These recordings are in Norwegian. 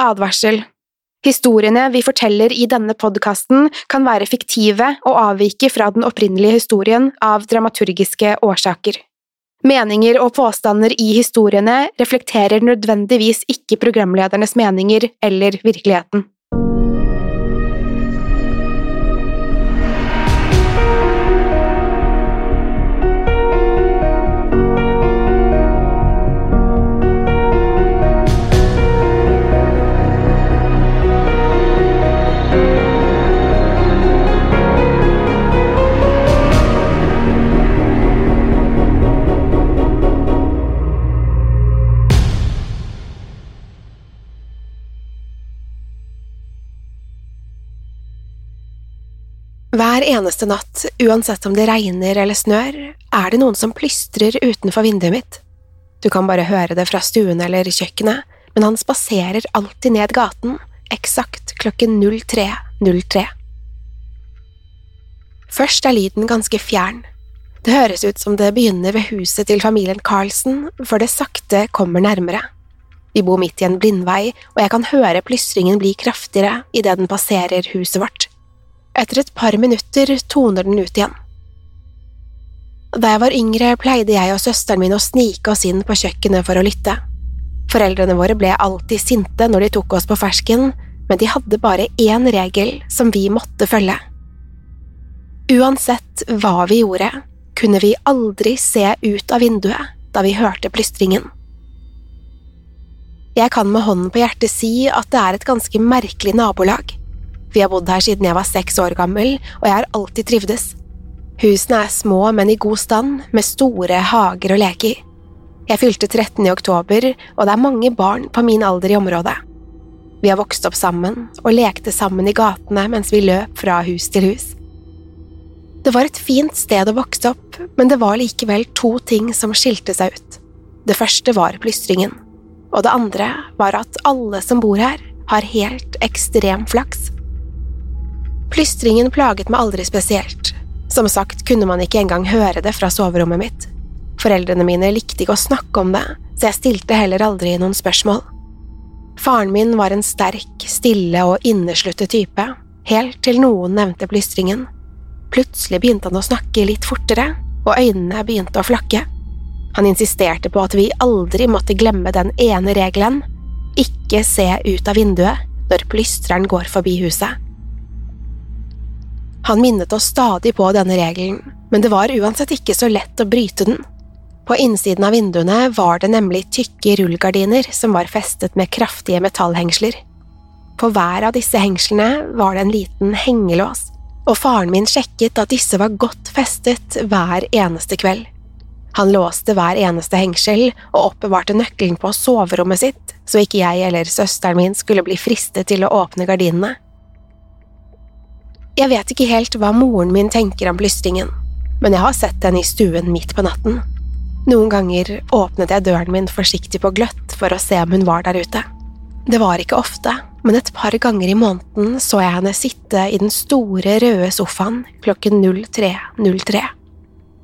Advarsel. Historiene vi forteller i denne podkasten kan være fiktive og avvike fra den opprinnelige historien av dramaturgiske årsaker. Meninger og påstander i historiene reflekterer nødvendigvis ikke programledernes meninger eller virkeligheten. Hver eneste natt, uansett om det regner eller snør, er det noen som plystrer utenfor vinduet mitt. Du kan bare høre det fra stuen eller kjøkkenet, men han spaserer alltid ned gaten, eksakt klokken 03.03. Først er lyden ganske fjern. Det høres ut som det begynner ved huset til familien Carlsen, før det sakte kommer nærmere. Vi bor midt i en blindvei, og jeg kan høre plystringen bli kraftigere idet den passerer huset vårt. Etter et par minutter toner den ut igjen. Da jeg var yngre, pleide jeg og søsteren min å snike oss inn på kjøkkenet for å lytte. Foreldrene våre ble alltid sinte når de tok oss på fersken, men de hadde bare én regel som vi måtte følge. Uansett hva vi gjorde, kunne vi aldri se ut av vinduet da vi hørte plystringen. Jeg kan med hånden på hjertet si at det er et ganske merkelig nabolag. Vi har bodd her siden jeg var seks år gammel, og jeg har alltid trivdes. Husene er små, men i god stand, med store hager å leke i. Jeg fylte 13 i oktober, og det er mange barn på min alder i området. Vi har vokst opp sammen og lekte sammen i gatene mens vi løp fra hus til hus. Det var et fint sted å vokse opp, men det var likevel to ting som skilte seg ut. Det første var plystringen, og det andre var at alle som bor her, har helt ekstrem flaks. Plystringen plaget meg aldri spesielt. Som sagt kunne man ikke engang høre det fra soverommet mitt. Foreldrene mine likte ikke å snakke om det, så jeg stilte heller aldri noen spørsmål. Faren min var en sterk, stille og innesluttet type, helt til noen nevnte plystringen. Plutselig begynte han å snakke litt fortere, og øynene begynte å flakke. Han insisterte på at vi aldri måtte glemme den ene regelen – ikke se ut av vinduet når plystreren går forbi huset. Han minnet oss stadig på denne regelen, men det var uansett ikke så lett å bryte den. På innsiden av vinduene var det nemlig tykke rullegardiner som var festet med kraftige metallhengsler. På hver av disse hengslene var det en liten hengelås, og faren min sjekket at disse var godt festet hver eneste kveld. Han låste hver eneste hengsel og oppbevarte nøkkelen på soverommet sitt, så ikke jeg eller søsteren min skulle bli fristet til å åpne gardinene. Jeg vet ikke helt hva moren min tenker om plystringen, men jeg har sett henne i stuen midt på natten. Noen ganger åpnet jeg døren min forsiktig på gløtt for å se om hun var der ute. Det var ikke ofte, men et par ganger i måneden så jeg henne sitte i den store, røde sofaen klokken 03.03.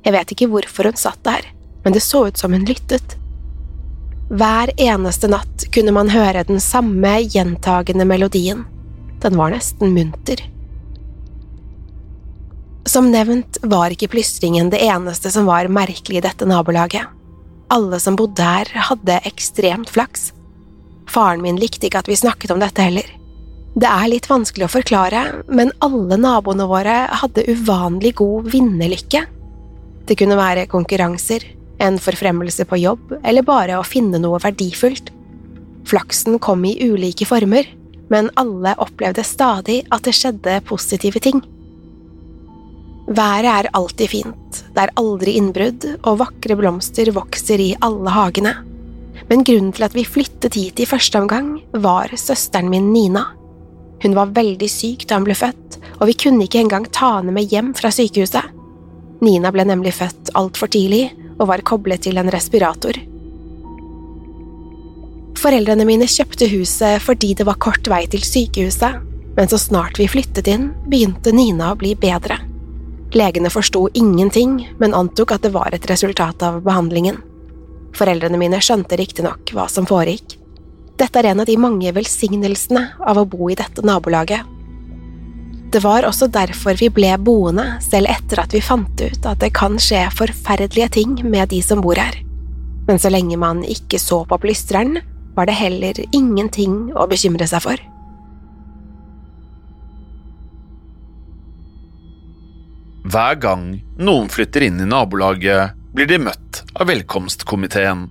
Jeg vet ikke hvorfor hun satt der, men det så ut som hun lyttet. Hver eneste natt kunne man høre den samme gjentagende melodien. Den var nesten munter. Som nevnt var ikke plystringen det eneste som var merkelig i dette nabolaget. Alle som bodde her, hadde ekstremt flaks. Faren min likte ikke at vi snakket om dette heller. Det er litt vanskelig å forklare, men alle naboene våre hadde uvanlig god vinnerlykke. Det kunne være konkurranser, en forfremmelse på jobb eller bare å finne noe verdifullt. Flaksen kom i ulike former, men alle opplevde stadig at det skjedde positive ting. Været er alltid fint, det er aldri innbrudd, og vakre blomster vokser i alle hagene. Men grunnen til at vi flyttet hit i første omgang, var søsteren min Nina. Hun var veldig syk da hun ble født, og vi kunne ikke engang ta henne med hjem fra sykehuset. Nina ble nemlig født altfor tidlig og var koblet til en respirator. Foreldrene mine kjøpte huset fordi det var kort vei til sykehuset, men så snart vi flyttet inn, begynte Nina å bli bedre. Legene forsto ingenting, men antok at det var et resultat av behandlingen. Foreldrene mine skjønte riktignok hva som foregikk. Dette er en av de mange velsignelsene av å bo i dette nabolaget. Det var også derfor vi ble boende, selv etter at vi fant ut at det kan skje forferdelige ting med de som bor her. Men så lenge man ikke så på plystreren, var det heller ingenting å bekymre seg for. Hver gang noen flytter inn i nabolaget, blir de møtt av velkomstkomiteen.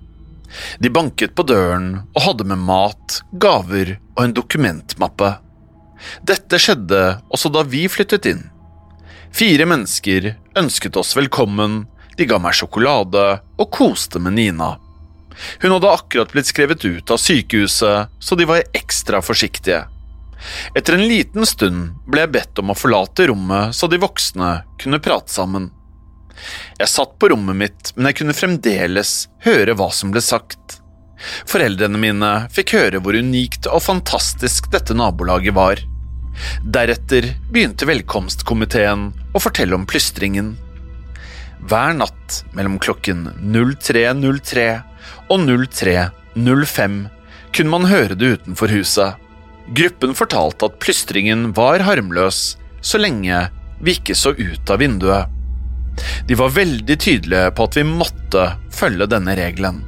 De banket på døren og hadde med mat, gaver og en dokumentmappe. Dette skjedde også da vi flyttet inn. Fire mennesker ønsket oss velkommen, de ga meg sjokolade og koste med Nina. Hun hadde akkurat blitt skrevet ut av sykehuset, så de var ekstra forsiktige. Etter en liten stund ble jeg bedt om å forlate rommet så de voksne kunne prate sammen. Jeg satt på rommet mitt, men jeg kunne fremdeles høre hva som ble sagt. Foreldrene mine fikk høre hvor unikt og fantastisk dette nabolaget var. Deretter begynte velkomstkomiteen å fortelle om plystringen. Hver natt mellom klokken 03.03 og 03.05 kunne man høre det utenfor huset. Gruppen fortalte at plystringen var harmløs så lenge vi ikke så ut av vinduet. De var veldig tydelige på at vi måtte følge denne regelen.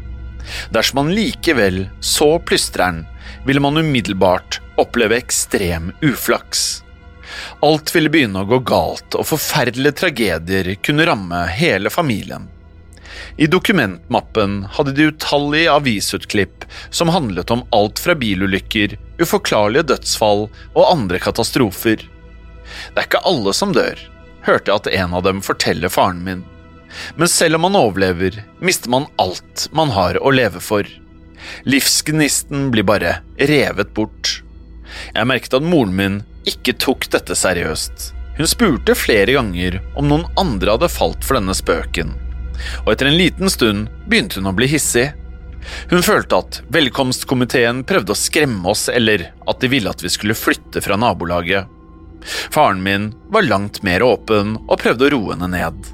Dersom man likevel så plystreren, ville man umiddelbart oppleve ekstrem uflaks. Alt ville begynne å gå galt, og forferdelige tragedier kunne ramme hele familien. I dokumentmappen hadde de utallige avisutklipp som handlet om alt fra bilulykker, uforklarlige dødsfall og andre katastrofer. Det er ikke alle som dør, hørte jeg at en av dem forteller faren min. Men selv om man overlever, mister man alt man har å leve for. Livsgnisten blir bare revet bort. Jeg merket at moren min ikke tok dette seriøst. Hun spurte flere ganger om noen andre hadde falt for denne spøken og etter en liten stund begynte hun å bli hissig. Hun følte at velkomstkomiteen prøvde å skremme oss, eller at de ville at vi skulle flytte fra nabolaget. Faren min var langt mer åpen og prøvde å roe henne ned.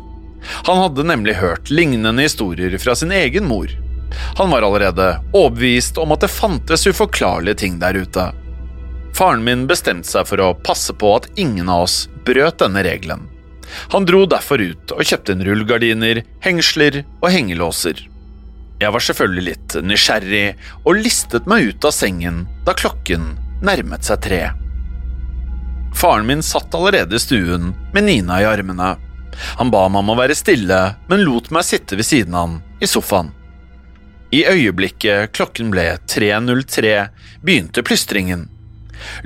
Han hadde nemlig hørt lignende historier fra sin egen mor. Han var allerede overbevist om at det fantes uforklarlige ting der ute. Faren min bestemte seg for å passe på at ingen av oss brøt denne regelen. Han dro derfor ut og kjøpte en rullegardiner, hengsler og hengelåser. Jeg var selvfølgelig litt nysgjerrig og listet meg ut av sengen da klokken nærmet seg tre. Faren min satt allerede i stuen med Nina i armene. Han ba meg om å være stille, men lot meg sitte ved siden av han i sofaen. I øyeblikket klokken ble 3.03, begynte plystringen.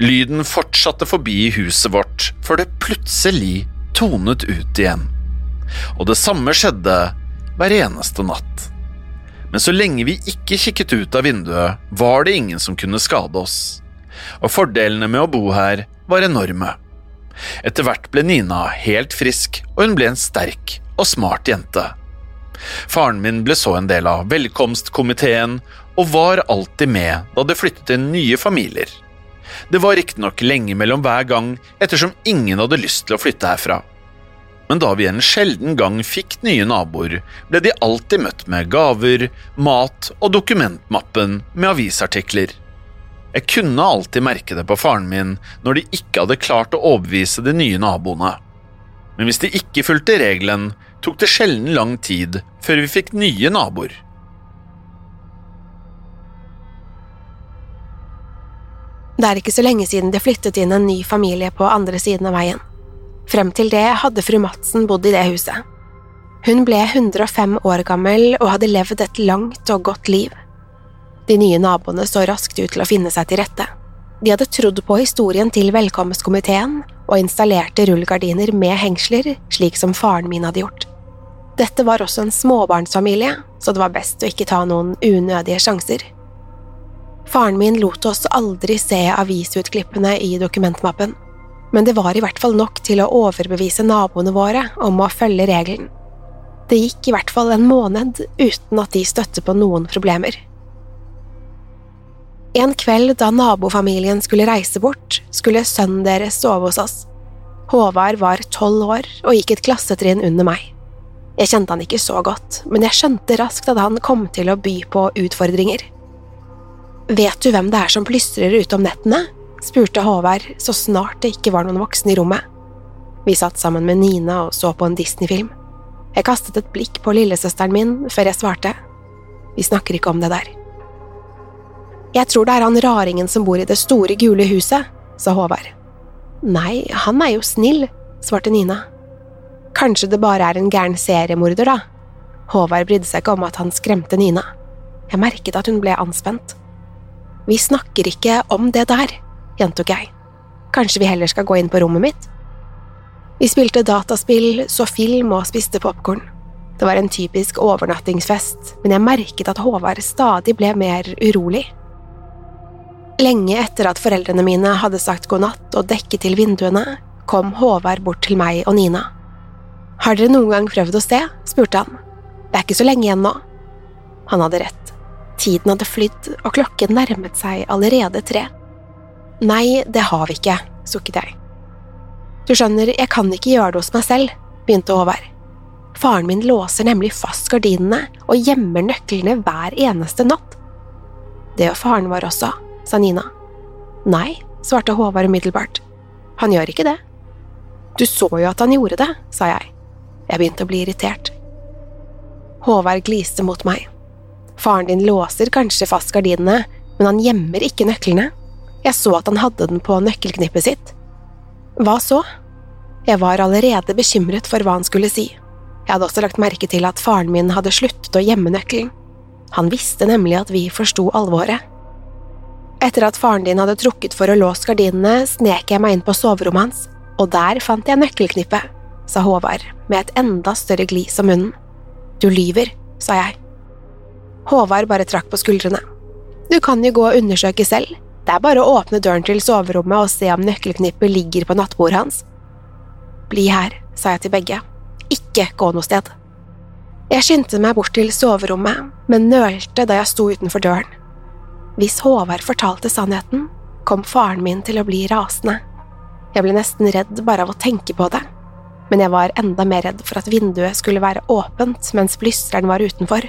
Lyden fortsatte forbi huset vårt før det plutselig tonet ut igjen. Og det samme skjedde hver eneste natt. Men så lenge vi ikke kikket ut av vinduet, var det ingen som kunne skade oss. Og fordelene med å bo her var enorme. Etter hvert ble Nina helt frisk, og hun ble en sterk og smart jente. Faren min ble så en del av velkomstkomiteen og var alltid med da det flyttet inn nye familier. Det var riktignok lenge mellom hver gang, ettersom ingen hadde lyst til å flytte herfra. Men da vi en sjelden gang fikk nye naboer, ble de alltid møtt med gaver, mat og dokumentmappen med avisartikler. Jeg kunne alltid merke det på faren min når de ikke hadde klart å overbevise de nye naboene. Men hvis de ikke fulgte regelen, tok det sjelden lang tid før vi fikk nye naboer. Det er ikke så lenge siden det flyttet inn en ny familie på andre siden av veien. Frem til det hadde fru Madsen bodd i det huset. Hun ble 105 år gammel og hadde levd et langt og godt liv. De nye naboene så raskt ut til å finne seg til rette. De hadde trodd på historien til velkomstkomiteen og installerte rullegardiner med hengsler, slik som faren min hadde gjort. Dette var også en småbarnsfamilie, så det var best å ikke ta noen unødige sjanser. Faren min lot oss aldri se avisutklippene i dokumentmappen, men det var i hvert fall nok til å overbevise naboene våre om å følge regelen. Det gikk i hvert fall en måned uten at de støtte på noen problemer. En kveld da nabofamilien skulle reise bort, skulle sønnen deres sove hos oss. Håvard var tolv år og gikk et klassetrinn under meg. Jeg kjente han ikke så godt, men jeg skjønte raskt at han kom til å by på utfordringer. Vet du hvem det er som plystrer ute om nettene? Spurte Håvard så snart det ikke var noen voksne i rommet. Vi satt sammen med Nina og så på en Disney-film. Jeg kastet et blikk på lillesøsteren min før jeg svarte. Vi snakker ikke om det der. Jeg tror det er han raringen som bor i det store, gule huset, sa Håvard. Nei, han er jo snill, svarte Nina. Kanskje det bare er en gæren seriemorder, da. Håvard brydde seg ikke om at han skremte Nina. Jeg merket at hun ble anspent. Vi snakker ikke om det der, gjentok jeg. Kanskje vi heller skal gå inn på rommet mitt? Vi spilte dataspill, så film og spiste popkorn. Det var en typisk overnattingsfest, men jeg merket at Håvard stadig ble mer urolig. Lenge etter at foreldrene mine hadde sagt god natt og dekket til vinduene, kom Håvard bort til meg og Nina. Har dere noen gang prøvd å se? spurte han. Det er ikke så lenge igjen nå. Han hadde rett. Tiden hadde flydd, og klokken nærmet seg allerede tre. Nei, det har vi ikke, sukket jeg. Du skjønner, jeg kan ikke gjøre det hos meg selv, begynte Håvard. Faren min låser nemlig fast gardinene og gjemmer nøklene hver eneste natt. Det gjør faren vår også, sa Nina. Nei, svarte Håvard umiddelbart. Han gjør ikke det. Du så jo at han gjorde det, sa jeg. Jeg begynte å bli irritert. Håvard gliste mot meg. Faren din låser kanskje fast gardinene, men han gjemmer ikke nøklene. Jeg så at han hadde den på nøkkelknippet sitt. Hva så? Jeg var allerede bekymret for hva han skulle si. Jeg hadde også lagt merke til at faren min hadde sluttet å gjemme nøkkelen. Han visste nemlig at vi forsto alvoret. Etter at faren din hadde trukket for å låse gardinene, snek jeg meg inn på soverommet hans, og der fant jeg nøkkelknippet, sa Håvard med et enda større glis om munnen. Du lyver, sa jeg. Håvard bare trakk på skuldrene. Du kan jo gå og undersøke selv, det er bare å åpne døren til soverommet og se om nøkkelknippet ligger på nattbordet hans. Bli her, sa jeg til begge. Ikke gå noe sted. Jeg skyndte meg bort til soverommet, men nølte da jeg sto utenfor døren. Hvis Håvard fortalte sannheten, kom faren min til å bli rasende. Jeg ble nesten redd bare av å tenke på det, men jeg var enda mer redd for at vinduet skulle være åpent mens blystreren var utenfor.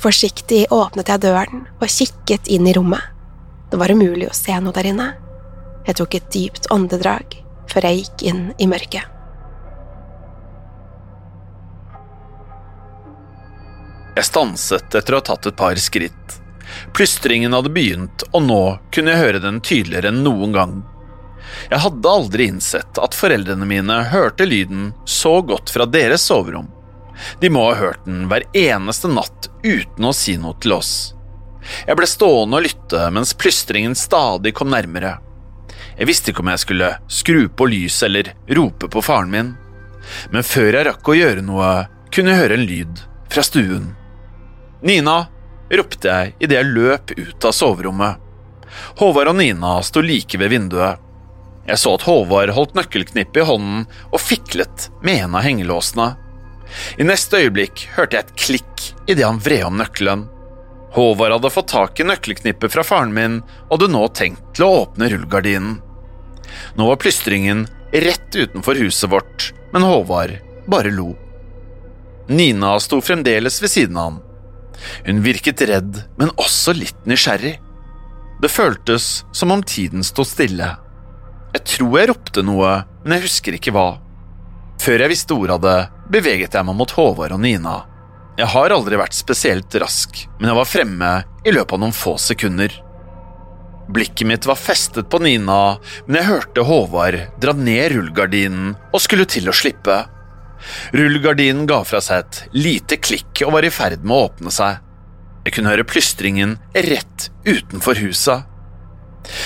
Forsiktig åpnet jeg døren og kikket inn i rommet. Det var umulig å se noe der inne. Jeg tok et dypt åndedrag før jeg gikk inn i mørket. Jeg stanset etter å ha tatt et par skritt. Plystringen hadde begynt, og nå kunne jeg høre den tydeligere enn noen gang. Jeg hadde aldri innsett at foreldrene mine hørte lyden så godt fra deres soverom. De må ha hørt den hver eneste natt uten å si noe til oss. Jeg ble stående og lytte mens plystringen stadig kom nærmere. Jeg visste ikke om jeg skulle skru på lyset eller rope på faren min, men før jeg rakk å gjøre noe, kunne jeg høre en lyd fra stuen. Nina, ropte jeg idet jeg løp ut av soverommet. Håvard og Nina sto like ved vinduet. Jeg så at Håvard holdt nøkkelknippet i hånden og fiklet med en av hengelåsene. I neste øyeblikk hørte jeg et klikk idet han vred om nøkkelen. Håvard hadde fått tak i nøkkelknippet fra faren min og hadde nå tenkt til å åpne rullegardinen. Nå var plystringen rett utenfor huset vårt, men Håvard bare lo. Nina sto fremdeles ved siden av ham. Hun virket redd, men også litt nysgjerrig. Det føltes som om tiden sto stille. Jeg tror jeg ropte noe, men jeg husker ikke hva. Før jeg visste ordet av det, beveget jeg meg mot Håvard og Nina. Jeg har aldri vært spesielt rask, men jeg var fremme i løpet av noen få sekunder. Blikket mitt var festet på Nina, men jeg hørte Håvard dra ned rullegardinen og skulle til å slippe. Rullegardinen ga fra seg et lite klikk og var i ferd med å åpne seg. Jeg kunne høre plystringen rett utenfor huset.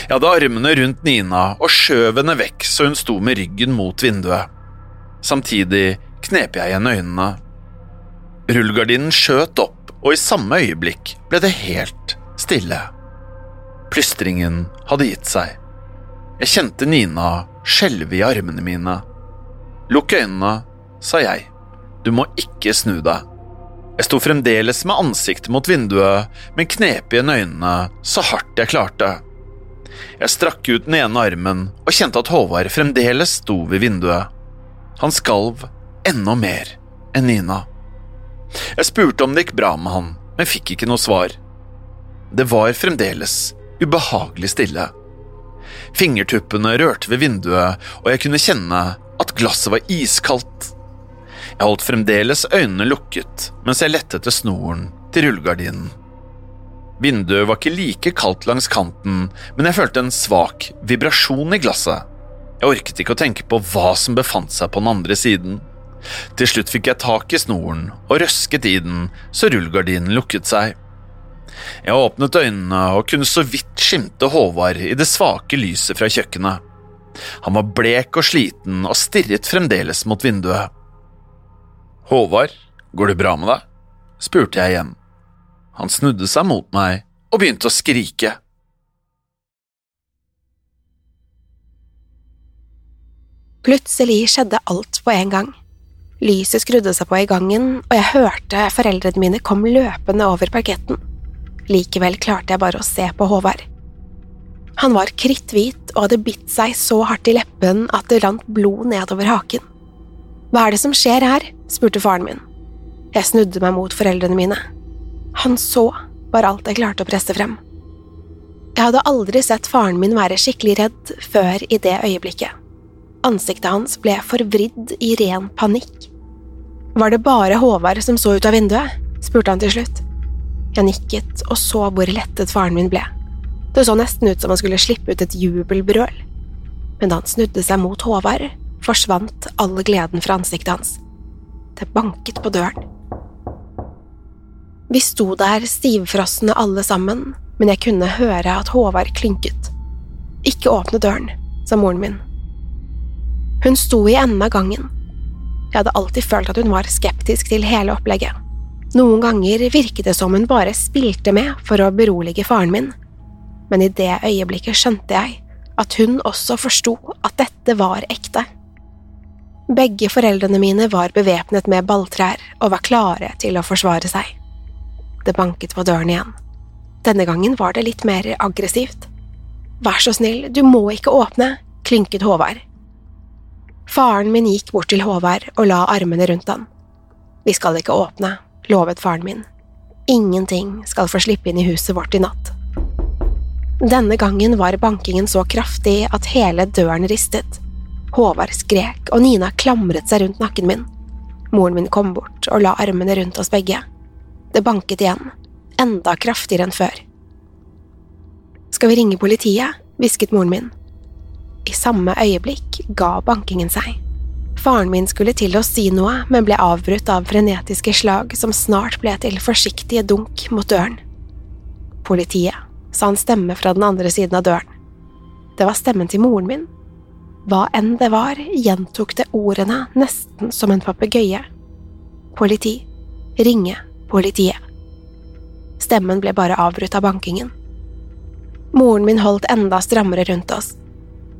Jeg hadde armene rundt Nina og skjøv henne vekk så hun sto med ryggen mot vinduet. Samtidig knep jeg igjen øynene. Rullegardinen skjøt opp, og i samme øyeblikk ble det helt stille. Plystringen hadde gitt seg. Jeg kjente Nina skjelve i armene mine. Lukk øynene, sa jeg. Du må ikke snu deg. Jeg sto fremdeles med ansiktet mot vinduet, men knep igjen øynene så hardt jeg klarte. Jeg strakk ut den ene armen og kjente at Håvard fremdeles sto ved vinduet. Han skalv enda mer enn Nina. Jeg spurte om det gikk bra med han, men fikk ikke noe svar. Det var fremdeles ubehagelig stille. Fingertuppene rørte ved vinduet, og jeg kunne kjenne at glasset var iskaldt. Jeg holdt fremdeles øynene lukket mens jeg lette etter snoren til rullegardinen. Vinduet var ikke like kaldt langs kanten, men jeg følte en svak vibrasjon i glasset. Jeg orket ikke å tenke på hva som befant seg på den andre siden. Til slutt fikk jeg tak i snoren og røsket i den så rullegardinen lukket seg. Jeg åpnet øynene og kunne så vidt skimte Håvard i det svake lyset fra kjøkkenet. Han var blek og sliten og stirret fremdeles mot vinduet. Håvard, går det bra med deg? spurte jeg igjen. Han snudde seg mot meg og begynte å skrike. Plutselig skjedde alt på en gang. Lyset skrudde seg på i gangen, og jeg hørte foreldrene mine kom løpende over parketten. Likevel klarte jeg bare å se på Håvard. Han var kritthvit og hadde bitt seg så hardt i leppen at det rant blod nedover haken. Hva er det som skjer her? spurte faren min. Jeg snudde meg mot foreldrene mine. Han så, var alt jeg klarte å presse frem. Jeg hadde aldri sett faren min være skikkelig redd før i det øyeblikket. Ansiktet hans ble forvridd i ren panikk. Var det bare Håvard som så ut av vinduet? spurte han til slutt. Jeg nikket og så hvor lettet faren min ble. Det så nesten ut som han skulle slippe ut et jubelbrøl. Men da han snudde seg mot Håvard, forsvant all gleden fra ansiktet hans. Det banket på døren. Vi sto der stivfrosne alle sammen, men jeg kunne høre at Håvard klynket. Ikke åpne døren, sa moren min. Hun sto i enden av gangen. Jeg hadde alltid følt at hun var skeptisk til hele opplegget. Noen ganger virket det som hun bare spilte med for å berolige faren min, men i det øyeblikket skjønte jeg at hun også forsto at dette var ekte. Begge foreldrene mine var bevæpnet med balltrær og var klare til å forsvare seg. Det banket på døren igjen. Denne gangen var det litt mer aggressivt. Vær så snill, du må ikke åpne, klynket Håvard. Faren min gikk bort til Håvard og la armene rundt han. Vi skal ikke åpne, lovet faren min. Ingenting skal få slippe inn i huset vårt i natt. Denne gangen var bankingen så kraftig at hele døren ristet. Håvard skrek, og Nina klamret seg rundt nakken min. Moren min kom bort og la armene rundt oss begge. Det banket igjen, enda kraftigere enn før. Skal vi ringe politiet? hvisket moren min. Samme øyeblikk ga bankingen seg. Faren min skulle til å si noe, men ble avbrutt av frenetiske slag som snart ble til forsiktige dunk mot døren. Politiet, sa en stemme fra den andre siden av døren. Det var stemmen til moren min. Hva enn det var, gjentok det ordene nesten som en papegøye. Politi. Ringe politiet. Stemmen ble bare avbrutt av bankingen. Moren min holdt enda strammere rundt oss.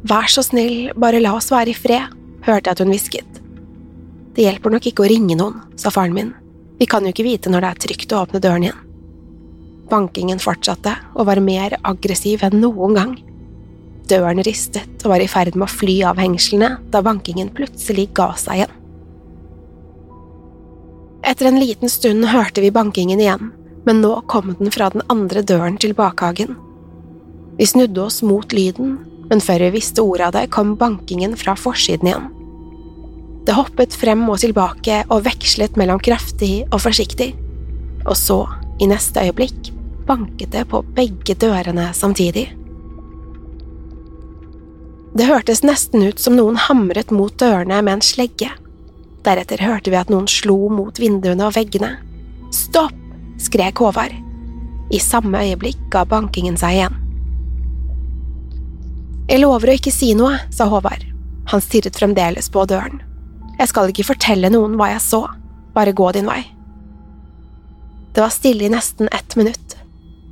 Vær så snill, bare la oss være i fred, hørte jeg at hun hvisket. Det hjelper nok ikke å ringe noen, sa faren min, vi kan jo ikke vite når det er trygt å åpne døren igjen. Bankingen fortsatte og var mer aggressiv enn noen gang. Døren ristet og var i ferd med å fly av hengslene da bankingen plutselig ga seg igjen. Etter en liten stund hørte vi bankingen igjen, men nå kom den fra den andre døren til bakhagen. Vi snudde oss mot lyden men før vi visste ordet av det, kom bankingen fra forsiden igjen. Det hoppet frem og tilbake og vekslet mellom kraftig og forsiktig, og så, i neste øyeblikk, banket det på begge dørene samtidig. Det hørtes nesten ut som noen hamret mot dørene med en slegge. Deretter hørte vi at noen slo mot vinduene og veggene. Stopp! skrek Håvard. I samme øyeblikk ga bankingen seg igjen. Jeg lover å ikke si noe, sa Håvard. Han stirret fremdeles på døren. Jeg skal ikke fortelle noen hva jeg så, bare gå din vei. Det var stille i nesten ett minutt,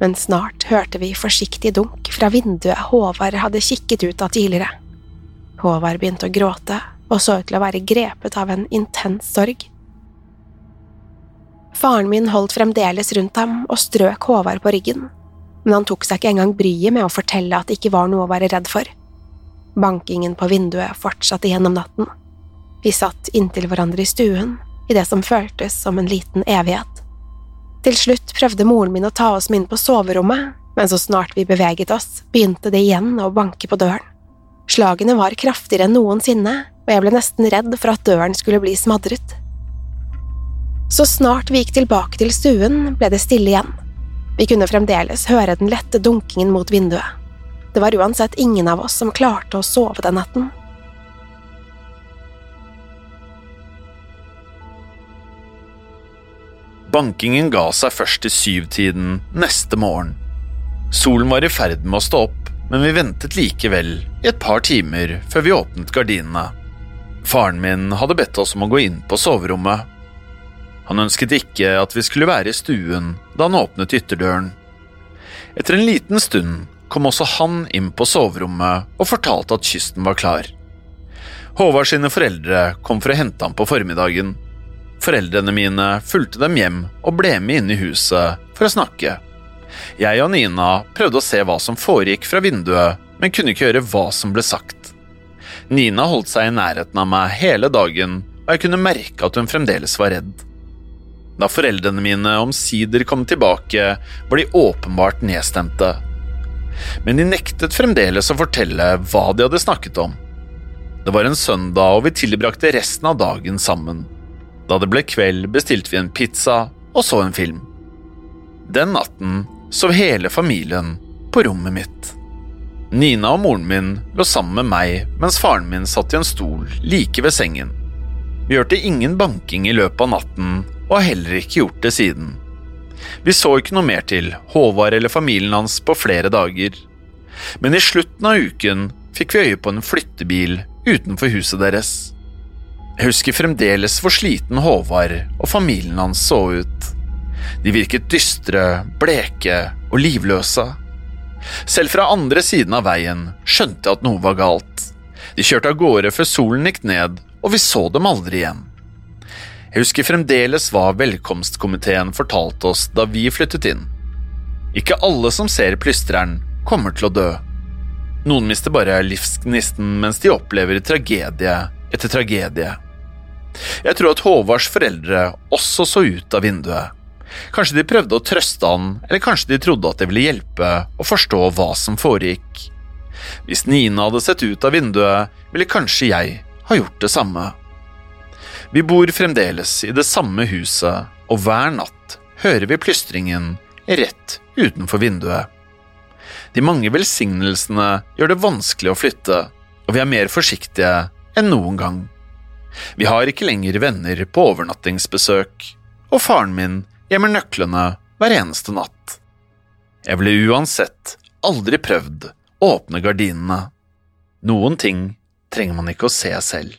men snart hørte vi forsiktig dunk fra vinduet Håvard hadde kikket ut av tidligere. Håvard begynte å gråte og så ut til å være grepet av en intens sorg. Faren min holdt fremdeles rundt ham og strøk Håvard på ryggen men han tok seg ikke engang bryet med å fortelle at det ikke var noe å være redd for. Bankingen på vinduet fortsatte gjennom natten. Vi satt inntil hverandre i stuen, i det som føltes som en liten evighet. Til slutt prøvde moren min å ta oss med inn på soverommet, men så snart vi beveget oss, begynte det igjen å banke på døren. Slagene var kraftigere enn noensinne, og jeg ble nesten redd for at døren skulle bli smadret. Så snart vi gikk tilbake til stuen, ble det stille igjen. Vi kunne fremdeles høre den lette dunkingen mot vinduet. Det var uansett ingen av oss som klarte å sove den natten. Bankingen ga seg først til syvtiden neste morgen. Solen var i ferd med å stå opp, men vi ventet likevel i et par timer før vi åpnet gardinene. Faren min hadde bedt oss om å gå inn på soverommet. Han ønsket ikke at vi skulle være i stuen da han åpnet ytterdøren. Etter en liten stund kom også han inn på soverommet og fortalte at kysten var klar. Håvard sine foreldre kom for å hente ham på formiddagen. Foreldrene mine fulgte dem hjem og ble med inn i huset for å snakke. Jeg og Nina prøvde å se hva som foregikk fra vinduet, men kunne ikke høre hva som ble sagt. Nina holdt seg i nærheten av meg hele dagen, og jeg kunne merke at hun fremdeles var redd. Da foreldrene mine omsider kom tilbake, var de åpenbart nedstemte. Men de nektet fremdeles å fortelle hva de hadde snakket om. Det var en søndag, og vi tilbrakte resten av dagen sammen. Da det ble kveld, bestilte vi en pizza og så en film. Den natten sov hele familien på rommet mitt. Nina og moren min lå sammen med meg mens faren min satt i en stol like ved sengen. Vi hørte ingen banking i løpet av natten og har heller ikke gjort det siden. Vi så ikke noe mer til Håvard eller familien hans på flere dager. Men i slutten av uken fikk vi øye på en flyttebil utenfor huset deres. Jeg husker fremdeles hvor sliten Håvard og familien hans så ut. De virket dystre, bleke og livløse. Selv fra andre siden av veien skjønte jeg at noe var galt. De kjørte av gårde før solen gikk ned, og vi så dem aldri igjen. Jeg husker fremdeles hva velkomstkomiteen fortalte oss da vi flyttet inn. Ikke alle som ser plystreren, kommer til å dø. Noen mister bare livsgnisten mens de opplever tragedie etter tragedie. Jeg tror at Håvards foreldre også så ut av vinduet. Kanskje de prøvde å trøste han, eller kanskje de trodde at det ville hjelpe å forstå hva som foregikk. Hvis Nina hadde sett ut av vinduet, ville kanskje jeg ha gjort det samme. Vi bor fremdeles i det samme huset, og hver natt hører vi plystringen rett utenfor vinduet. De mange velsignelsene gjør det vanskelig å flytte, og vi er mer forsiktige enn noen gang. Vi har ikke lenger venner på overnattingsbesøk, og faren min gjemmer nøklene hver eneste natt. Jeg ville uansett aldri prøvd å åpne gardinene. Noen ting trenger man ikke å se selv.